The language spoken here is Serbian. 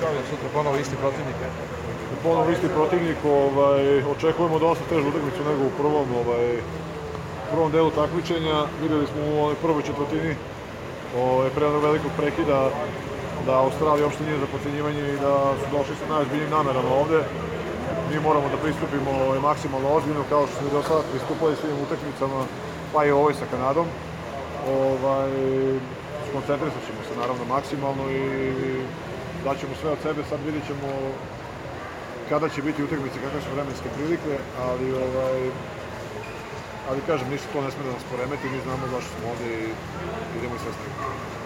kao da sutra ponovo isti protivnik? E? Ponovo isti protivnik, ovaj, očekujemo dosta da težu utakmicu nego u prvom, ovaj, prvom delu takmičenja. Videli smo u onoj prvoj četvrtini ovaj, pre onog velikog prekida da Australija uopšte nije za pocenjivanje i da su došli sa najozbiljnim namerama ovde. Mi moramo da pristupimo ovaj, maksimalno ozbiljno kao što smo do sada pristupali svim utakmicama, pa i ovoj sa Kanadom. Ovaj, skoncentrisat ćemo se naravno maksimalno i daćemo sve od sebe, sad vidjet ćemo kada će biti utakmice, kakve su vremenske prilike, ali ovaj, ali kažem, ništa to ne sme da nas poremeti, mi znamo zašto smo ovde i idemo sve snimati.